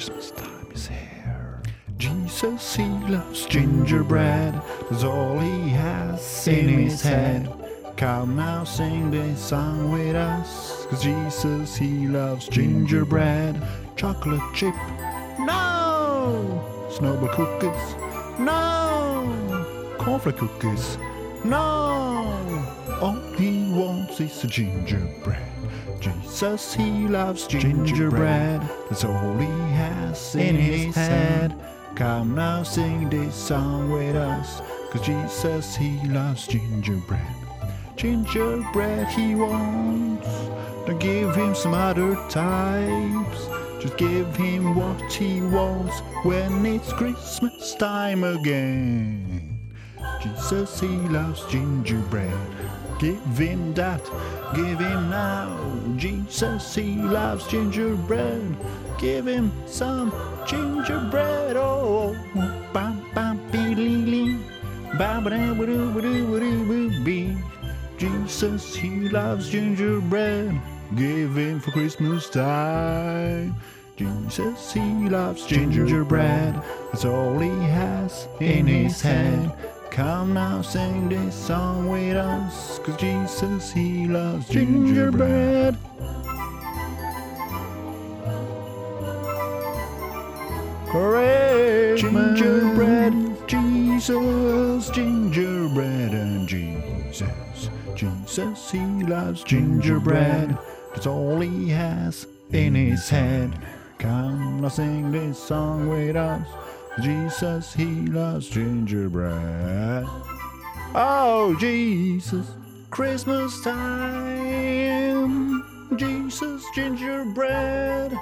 Christmas time is here. Jesus, he loves gingerbread. That's all he has in his head. Come now, sing this song with us. Cause Jesus, he loves gingerbread. Chocolate chip, no! Snowball cookies, no! Cornflake cookies, no! All he wants is a gingerbread. Jesus, he loves gingerbread. That's all he has in his head. Come now, sing this song with us. Cause Jesus, he loves gingerbread. Gingerbread he wants. Don't give him some other types. Just give him what he wants when it's Christmas time again. Jesus, he loves gingerbread. Give him that, give him now. Jesus, he loves gingerbread. Give him some gingerbread. Oh, bam, bam, bam, bam, Jesus, he loves gingerbread. Give him for Christmas time. Jesus, he loves gingerbread. That's all he has in his head. Come now, sing this song with us. Cause Jesus, he loves gingerbread. Gingerbread, Jesus, gingerbread, and Jesus. Jesus, he loves gingerbread. That's all he has in his head. Come now, sing this song with us. Jesus, he loves gingerbread. Oh, Jesus, Christmas time. Jesus, gingerbread.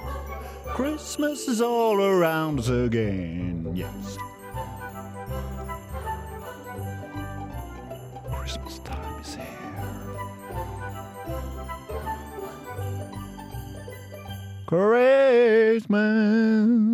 Christmas is all around us again. Yes. Christmas time is here. Christmas.